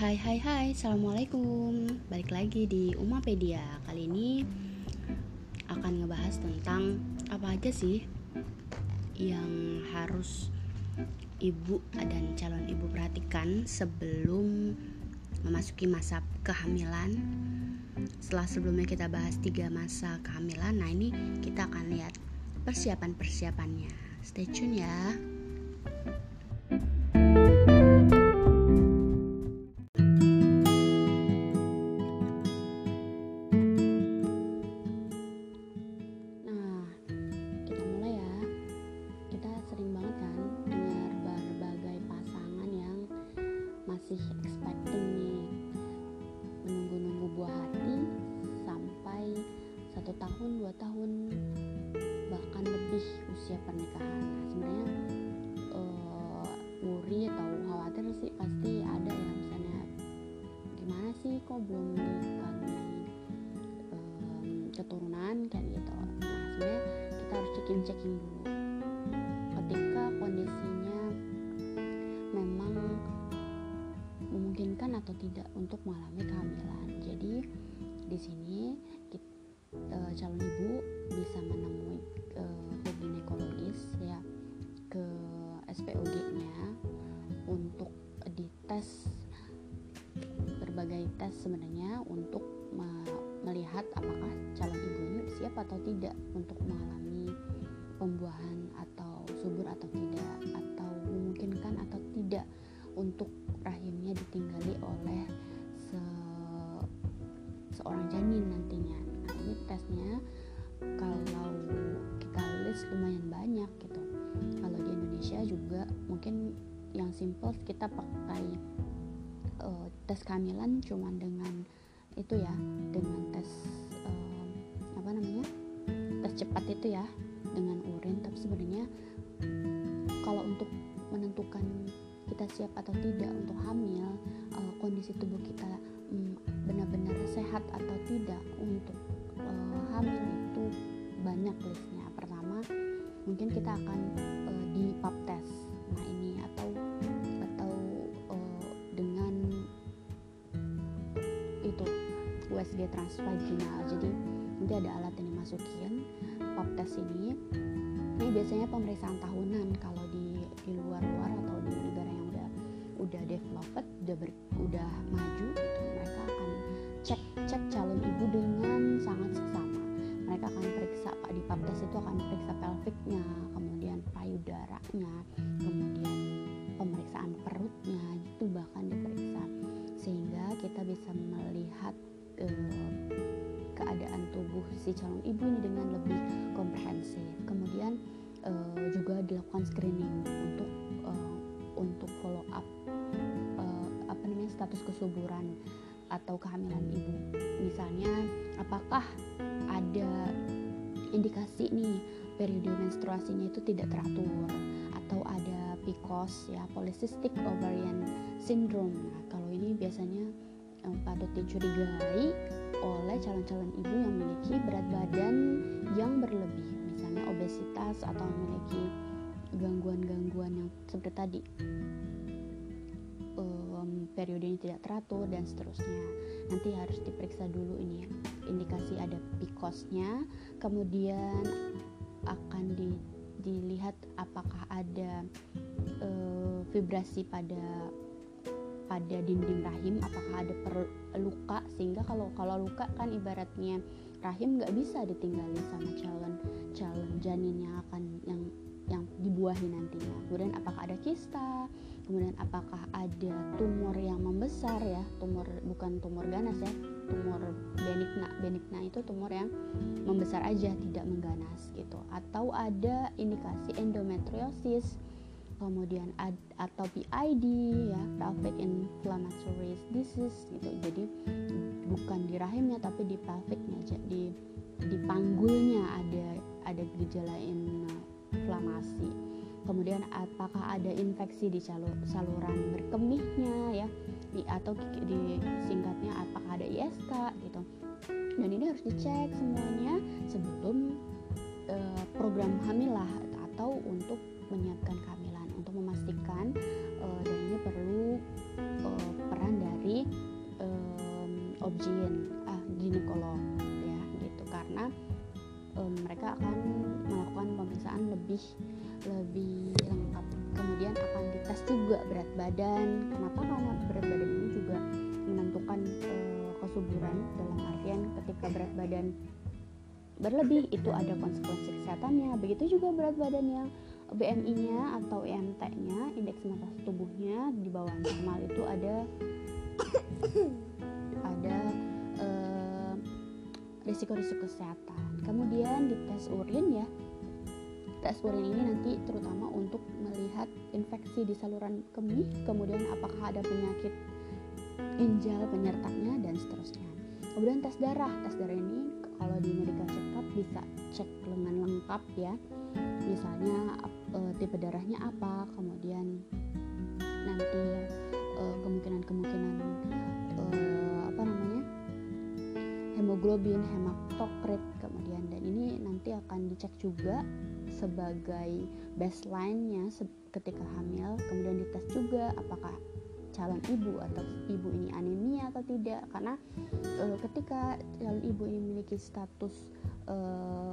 Hai hai hai, Assalamualaikum. Balik lagi di Umapedia. Kali ini akan ngebahas tentang apa aja sih Yang harus ibu dan calon ibu perhatikan sebelum memasuki masa kehamilan. Setelah sebelumnya kita bahas tiga masa kehamilan Nah ini kita akan lihat persiapan-persiapannya. Stay tune ya dulu ketika kondisinya memang memungkinkan atau tidak untuk mengalami kehamilan. Jadi di sini kita, uh, calon ibu bisa menemui uh, ginekologis ya ke SPOG-nya untuk dites berbagai tes sebenarnya untuk melihat apakah calon ibu ini siap atau tidak untuk mengalami seorang janin nantinya. Nah, ini tesnya kalau list lumayan banyak gitu kalau di Indonesia juga mungkin yang simple kita pakai uh, tes kehamilan cuman dengan itu ya dengan tes uh, apa namanya tes cepat itu ya dengan urin tapi sebenarnya kalau untuk menentukan kita siap atau tidak untuk hamil uh, kondisi tubuh kita benar-benar sehat atau tidak untuk uh, hamil itu banyak listnya. Mungkin kita akan uh, di pap test. Nah ini atau atau uh, dengan itu USG transvaginal. Jadi nanti ada alat yang dimasukin pap test ini. Ini biasanya pemeriksaan tahunan. Kalau di di luar-luar atau di negara yang udah udah developed udah ber, kita bisa melihat eh, keadaan tubuh si calon ibu ini dengan lebih komprehensif. Kemudian eh, juga dilakukan screening untuk eh, untuk follow up eh, apa namanya status kesuburan atau kehamilan ibu. Misalnya apakah ada indikasi nih periode menstruasinya itu tidak teratur atau ada PCOS ya polycystic ovarian syndrome. Nah kalau ini biasanya um, patut dicurigai oleh calon-calon ibu yang memiliki berat badan yang berlebih misalnya obesitas atau memiliki gangguan-gangguan yang seperti tadi. Um, periodenya tidak teratur dan seterusnya. Nanti harus diperiksa dulu ini indikasi ada PCOS-nya kemudian akan di, dilihat apakah ada uh, vibrasi pada pada dinding rahim apakah ada luka sehingga kalau kalau luka kan ibaratnya rahim nggak bisa ditinggali sama calon calon janin yang akan yang yang dibuahi nantinya. Kemudian apakah ada kista kemudian apakah ada tumor yang membesar ya tumor bukan tumor ganas ya tumor benigna benigna itu tumor yang membesar aja tidak mengganas gitu. Atau ada indikasi endometriosis kemudian atau PID ya pelvic inflammatory disease gitu. Jadi bukan di rahimnya tapi di pelvicnya jadi di panggulnya ada ada gejala inflamasi. Kemudian apakah ada infeksi di salur, saluran berkemihnya ya di, atau di singkatnya apakah ada ISK gitu. Dan ini harus dicek semuanya sebelum uh, program hamil lah atau untuk menyiapkan kehamilan untuk memastikan uh, dan ini perlu uh, peran dari um, objin ah ginekolog ya gitu. Karena um, mereka akan melakukan pemeriksaan lebih lebih lengkap. Kemudian akan dites juga berat badan. Kenapa? Karena berat badan ini juga menentukan uh, kesuburan dalam artian ketika berat badan berlebih itu ada konsekuensi kesehatannya. Begitu juga berat badan yang BMI-nya atau IMT-nya indeks massa tubuhnya di bawah normal itu ada ada uh, risiko-risiko kesehatan. Kemudian di tes urin ya tes urin ini nanti terutama untuk melihat infeksi di saluran kemih kemudian apakah ada penyakit ginjal penyertanya dan seterusnya. Kemudian tes darah tes darah ini kalau di medical check up bisa cek lengan lengkap ya. Misalnya e, tipe darahnya apa kemudian nanti e, kemungkinan-kemungkinan e, apa namanya hemoglobin hematokrit kemudian. Dan ini nanti akan dicek juga sebagai baseline-nya ketika hamil kemudian dites juga apakah calon ibu atau ibu ini anemia atau tidak. Karena e, ketika calon ibu ini memiliki status e,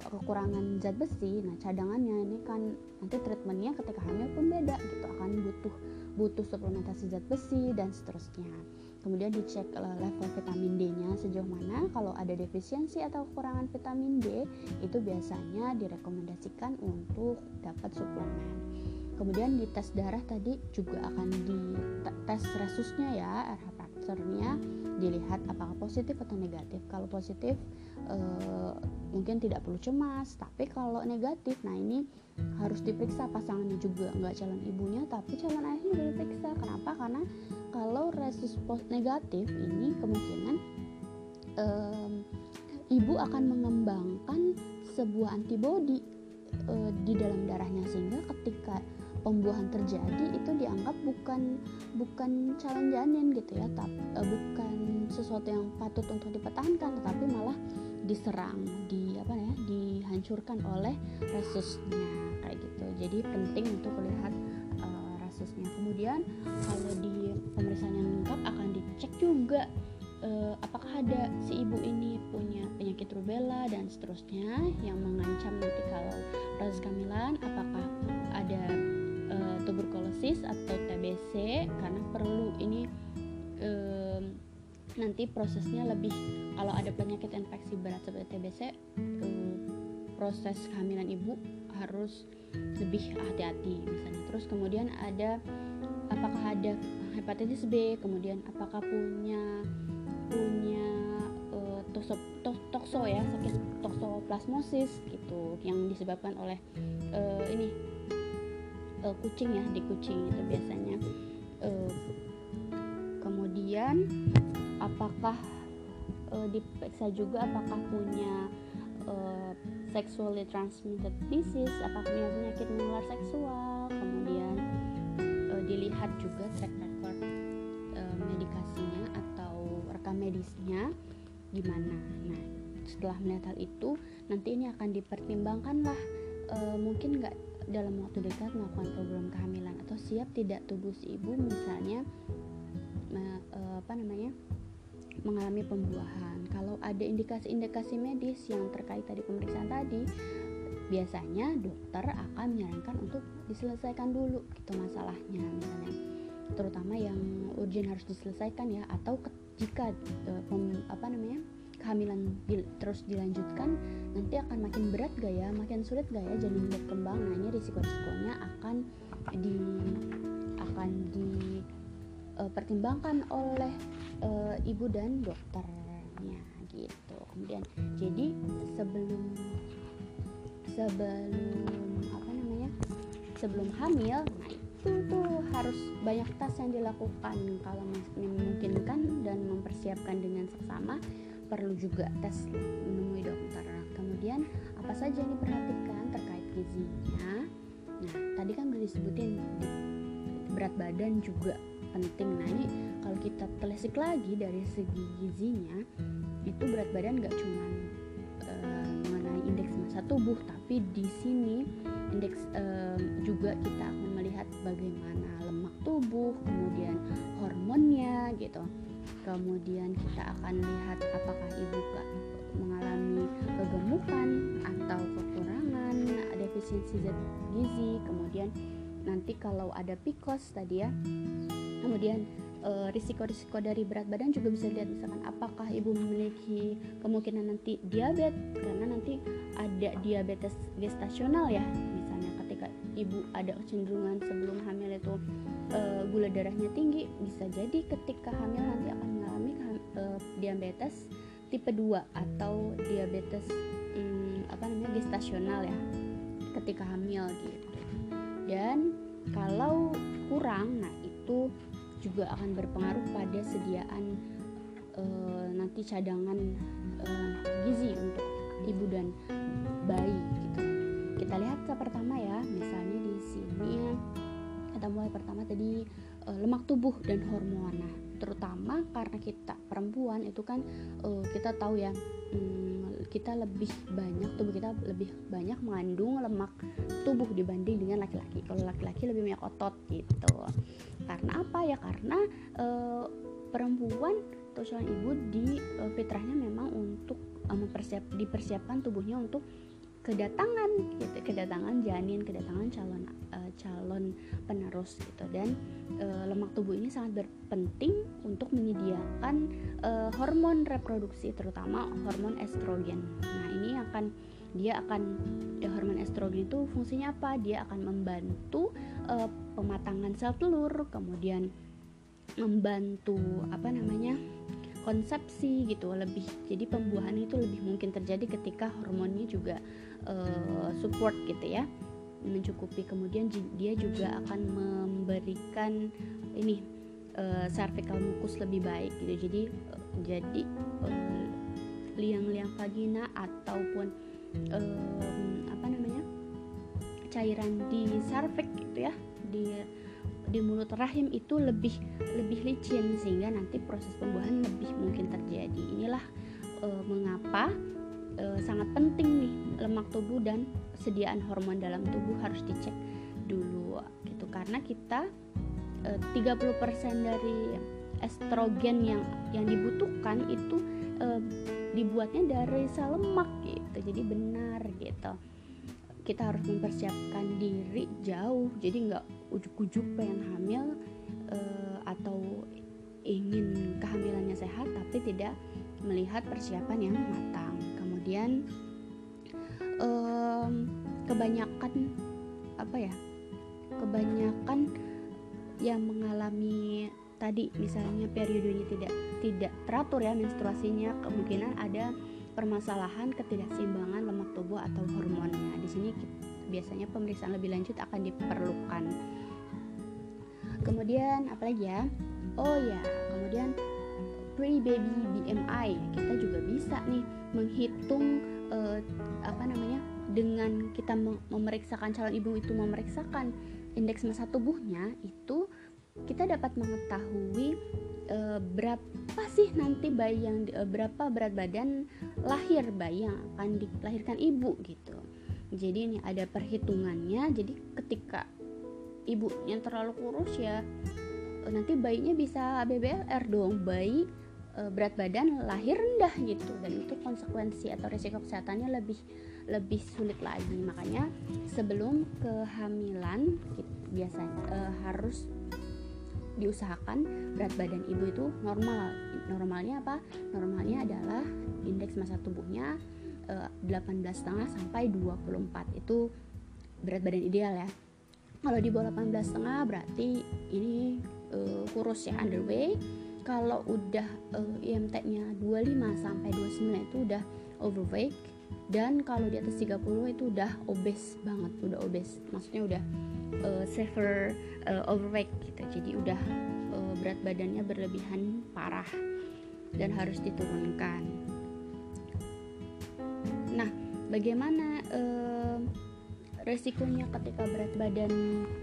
kekurangan zat besi nah cadangannya ini kan nanti treatmentnya ketika hamil pun beda gitu akan butuh butuh suplementasi zat besi dan seterusnya. Kemudian dicek level vitamin D-nya sejauh mana kalau ada defisiensi atau kekurangan vitamin D itu biasanya direkomendasikan untuk dapat suplemen. Kemudian di tes darah tadi juga akan di tes resusnya ya RH faktornya dilihat apakah positif atau negatif. Kalau positif eh, mungkin tidak perlu cemas tapi kalau negatif nah ini harus diperiksa. Pasangannya juga nggak calon ibunya tapi calon ayahnya juga diperiksa. Kenapa? Karena kalau resus negatif ini kemungkinan ibu akan mengembangkan sebuah antibodi uh, di dalam darahnya. Sehingga ketika pembuahan terjadi itu dianggap bukan bukan calon janin gitu ya tapi uh, bukan sesuatu yang patut untuk dipertahankan tetapi malah diserang di apa ya dihancurkan oleh resusnya kayak gitu. Jadi penting untuk melihat uh, resusnya. Kemudian kalau di pemeriksaan yang lengkap akan dicek juga uh, apakah ada si ibu ini punya penyakit rubella dan seterusnya yang mengancam nanti kalau proses kehamilan apakah tuberkulosis atau TBC karena perlu ini um, nanti prosesnya lebih kalau ada penyakit infeksi berat seperti TBC eh, proses kehamilan ibu harus lebih hati-hati misalnya. Terus kemudian ada apakah ada hepatitis B kemudian apakah punya punya uh, tokso, to, tokso ya sakit toksoplasmosis gitu yang disebabkan oleh uh, ini kucing ya di kucing itu biasanya. Uh, kemudian apakah uh, diperiksa juga apakah punya uh, sexually transmitted disease apakah punya penyakit menular seksual kemudian uh, dilihat juga track record uh, medikasinya atau rekam medisnya gimana. Nah setelah melihat hal itu nanti ini akan dipertimbangkan lah uh, mungkin nggak dalam waktu dekat melakukan program kehamilan atau siap tidak tubuh si ibu misalnya uh, apa namanya mengalami pembuahan. Kalau ada indikasi-indikasi medis yang terkait tadi pemeriksaan tadi, biasanya dokter akan menyarankan untuk diselesaikan dulu gitu masalahnya misalnya terutama yang urgent harus diselesaikan ya atau jika pem, apa namanya kehamilan di, terus dilanjutkan nanti akan makin berat gak ya? Makin sulit gak ya janin berkembang nah ini risiko-risikonya akan di akan di uh, pertimbangkan oleh uh, ibu dan dokternya gitu. Kemudian jadi sebelum sebelum apa namanya sebelum hamil nah itu tuh harus banyak tes yang dilakukan. Kalau memungkinkan dan mempersiapkan dengan seksama perlu juga tes menemui dokter. Kemudian apa saja yang diperhatikan terkait gizinya? Nah tadi kan udah disebutin berat badan juga penting. Nah ini kalau kita telisik lagi dari segi gizinya itu berat badan gak cuma uh, mengenai indeks massa tubuh tapi di sini indeks uh, juga kita akan melihat bagaimana lemak tubuh kemudian hormonnya gitu kemudian kita akan lihat apakah ibu mengalami kegemukan atau kekurangan defisiensi zat gizi kemudian nanti kalau ada PCOS tadi ya kemudian risiko risiko-risiko dari berat badan juga bisa dilihat misalkan apakah ibu memiliki kemungkinan nanti diabetes karena nanti ada diabetes gestasional ya misalnya ketika ibu ada kecenderungan sebelum hamil itu uh, gula darahnya tinggi bisa jadi ketika hamil nanti akan uh, diabetes tipe 2 atau diabetes um, apa namanya gestasional ya ketika hamil gitu. Dan kalau kurang nah itu juga akan berpengaruh pada sediaan uh, nanti cadangan uh, gizi untuk ibu dan bayi gitu. Kita lihat ke pertama ya misalnya di sini kita mulai pertama tadi uh, lemak tubuh dan hormon. Nah terutama karena kita perempuan itu kan uh, kita tahu ya um, kita lebih banyak tubuh kita lebih banyak mengandung lemak tubuh dibanding dengan laki-laki. Kalau laki-laki lebih banyak otot gitu. Karena apa? Ya karena uh, perempuan atau calon ibu di uh, fitrahnya memang untuk uh, mempersiap dipersiapkan tubuhnya untuk kedatangan gitu. Kedatangan janin kedatangan calon uh, calon penerus gitu. Dan uh, lemak tubuh ini sangat berpenting untuk menyediakan uh, hormon reproduksi terutama hormon estrogen. Nah ini akan dia akan ya, hormon estrogen itu fungsinya apa? Dia akan membantu uh, pematangan sel telur kemudian membantu apa namanya konsepsi gitu lebih jadi pembuahan itu lebih mungkin terjadi ketika hormonnya juga uh, support gitu ya mencukupi. Kemudian dia juga akan memberikan ini uh, cervical mucus lebih baik gitu. Jadi uh, jadi uh, liang-liang vagina ataupun uh, apa namanya cairan di cervix gitu ya di di mulut rahim itu lebih lebih licin sehingga nanti proses pembuahan lebih mungkin terjadi. Inilah e, mengapa e, sangat penting nih lemak tubuh dan sediaan hormon dalam tubuh harus dicek dulu gitu karena kita e, 30% dari estrogen yang yang dibutuhkan itu e, dibuatnya dari sel lemak gitu. Jadi benar gitu kita harus mempersiapkan diri jauh. Jadi nggak ujuk-ujuk pengen hamil uh, atau ingin kehamilannya sehat tapi tidak melihat persiapan yang matang. Kemudian um, kebanyakan apa ya kebanyakan yang mengalami tadi misalnya periodenya tidak tidak teratur ya menstruasinya kemungkinan ada permasalahan ketidakseimbangan lemak tubuh atau hormonnya. Di sini biasanya pemeriksaan lebih lanjut akan diperlukan. Kemudian apalagi ya? Oh ya, kemudian pre-baby BMI kita juga bisa nih menghitung uh, apa namanya dengan kita memeriksakan calon ibu itu memeriksakan indeks massa tubuhnya itu kita dapat mengetahui e, berapa sih nanti bayi yang e, berapa berat badan lahir bayi yang akan dilahirkan ibu gitu. Jadi ini ada perhitungannya. Jadi ketika ibu yang terlalu kurus ya e, nanti bayinya bisa BBLR dong. Bayi e, berat badan lahir rendah gitu dan itu konsekuensi atau risiko kesehatannya lebih lebih sulit lagi. Makanya sebelum kehamilan biasanya e, harus diusahakan berat badan ibu itu normal. Normalnya apa? Normalnya adalah indeks massa tubuhnya eh, 18,5 sampai 24 itu berat badan ideal ya. Kalau di bawah 18,5 berarti ini uh, kurus ya underweight. Kalau udah uh, IMT-nya 25 sampai 29 itu udah overweight. Dan kalau di atas 30 itu udah obes banget udah obes. Maksudnya udah uh, severe uh, overweight gitu. Jadi udah uh, berat badannya berlebihan parah dan harus diturunkan. Nah bagaimana uh, resikonya ketika berat badan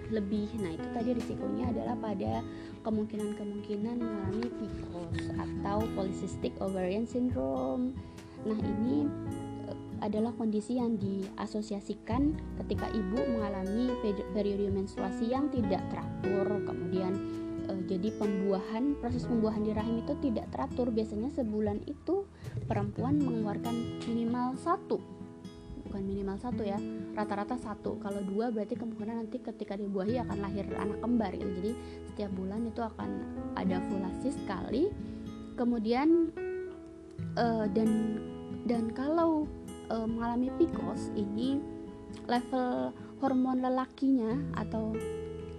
lebih? Nah itu tadi risikonya adalah pada kemungkinan-kemungkinan mengalami PCOS atau polycystic ovarian syndrome. Nah ini adalah kondisi yang diasosiasikan ketika ibu mengalami periode menstruasi yang tidak teratur, kemudian uh, jadi pembuahan proses pembuahan di rahim itu tidak teratur. Biasanya sebulan itu perempuan mengeluarkan minimal satu. Bukan minimal satu ya rata-rata satu. Kalau dua berarti kemungkinan nanti ketika dibuahi akan lahir anak kembar gitu. Jadi setiap bulan itu akan ada ovulasi sekali kemudian uh, dan dan kalau uh, mengalami PCOS ini level hormon lelakinya atau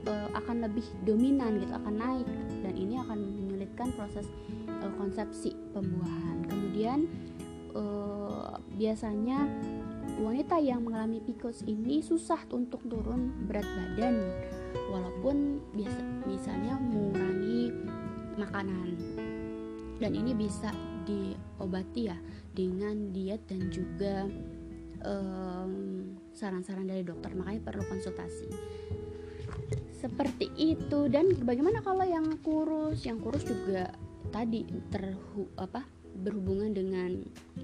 uh, akan lebih dominan gitu akan naik. Dan ini akan menyulitkan proses uh, konsepsi pembuahan. Kemudian uh, biasanya wanita yang mengalami PCOS ini susah untuk turun berat badan walaupun biasa misalnya mengurangi makanan. Dan ini bisa diobati ya dengan diet dan juga saran-saran um, dari dokter. Makanya perlu konsultasi. Seperti itu. Dan bagaimana kalau yang kurus? Yang kurus juga tadi terhu apa berhubungan dengan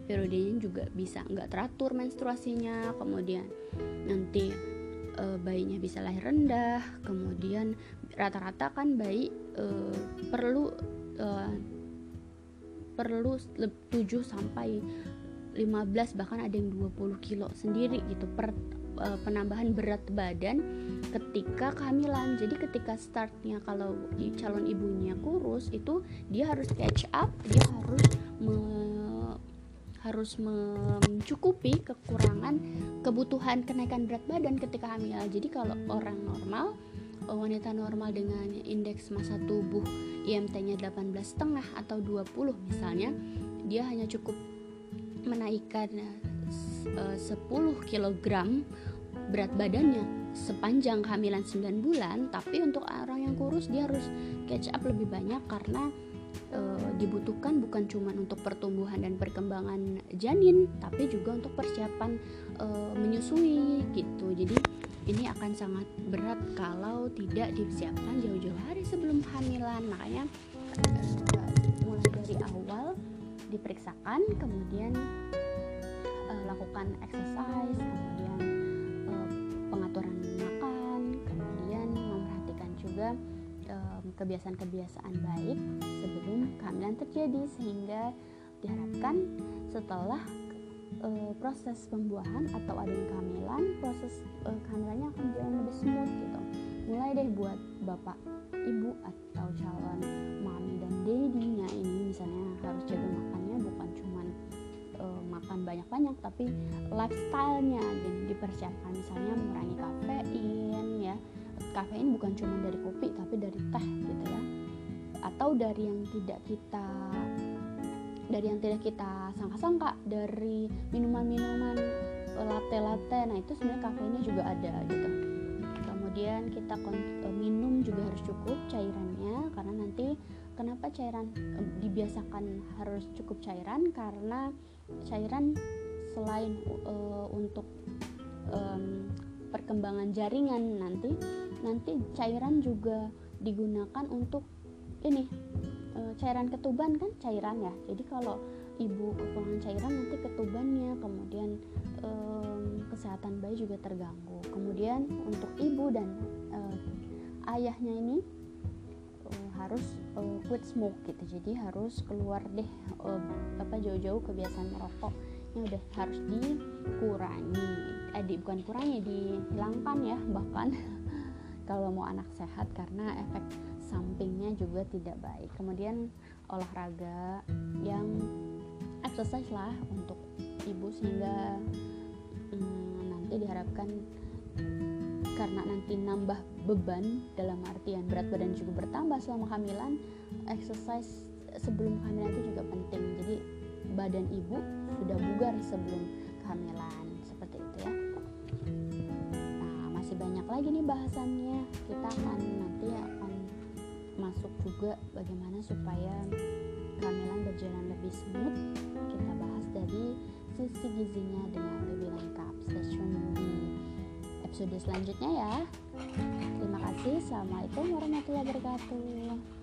periodenya juga bisa nggak teratur menstruasinya. Kemudian nanti e, bayinya bisa lahir rendah. Kemudian rata-rata kan bayi e, perlu e, perlu 7 sampai 15 bahkan ada yang 20 kilo sendiri gitu per penambahan berat badan ketika kehamilan jadi ketika startnya kalau calon ibunya kurus itu dia harus catch up dia harus me, harus mencukupi kekurangan kebutuhan kenaikan berat badan ketika hamil. Jadi kalau orang normal, eh, wanita normal dengan indeks massa tubuh IMT-nya 18,5 atau 20 misalnya, dia hanya cukup menaikkan 10 eh, kg berat badannya sepanjang kehamilan 9 bulan, tapi untuk orang yang kurus dia harus catch up lebih banyak karena e, dibutuhkan bukan cuma untuk pertumbuhan dan perkembangan janin tapi juga untuk persiapan e, menyusui gitu. Jadi ini akan sangat berat kalau tidak disiapkan jauh-jauh hari sebelum kehamilan. Makanya e, mulai dari awal diperiksakan kemudian e, lakukan exercise kemudian e, pengaturan makan kemudian memperhatikan juga kebiasaan-kebiasaan baik sebelum kehamilan terjadi sehingga diharapkan setelah uh, proses pembuahan atau adanya kehamilan proses uh, kehamilannya akan jalan lebih smooth gitu. Mulai deh buat bapak ibu atau calon mami dan daddy-nya ini misalnya harus jaga makannya bukan cuman uh, makan banyak-banyak tapi lifestyle-nya dan dipersiapkan. Misalnya mengurangi kafein ya. Kafein bukan cuma dari kopi tapi dari teh gitu ya. Atau dari yang tidak kita dari yang tidak kita sangka-sangka dari minuman-minuman latte-latte. Nah itu sebenarnya kafeinnya juga ada gitu. Kemudian kita e, minum juga harus cukup cairannya karena nanti kenapa cairan e, dibiasakan harus cukup cairan? Karena cairan selain uh, untuk um, perkembangan jaringan nanti nanti cairan juga digunakan untuk ini e, cairan ketuban kan cairan ya. Jadi kalau ibu kekurangan cairan nanti ketubannya kemudian e, kesehatan bayi juga terganggu. Kemudian untuk ibu dan e, ayahnya ini e, harus e, quit smoke gitu. Jadi harus keluar deh e, apa jauh-jauh kebiasaan merokok udah harus dikurangi. Eh di, bukan kurangi dihilangkan ya bahkan. Kalau mau anak sehat karena efek sampingnya juga tidak baik. Kemudian olahraga yang exercise lah untuk ibu sehingga hmm, nanti diharapkan karena nanti nambah beban dalam artian berat badan juga bertambah selama kehamilan exercise sebelum kehamilan itu juga penting. Jadi badan ibu sudah bugar sebelum kehamilan seperti itu ya. Nah masih banyak lagi nih bahasannya. Kita akan nanti akan masuk juga bagaimana supaya kehamilan berjalan lebih smooth. Kita bahas dari sisi gizinya dengan lebih lengkap. Stay di episode selanjutnya ya. Terima kasih. Assalamualaikum warahmatullahi wabarakatuh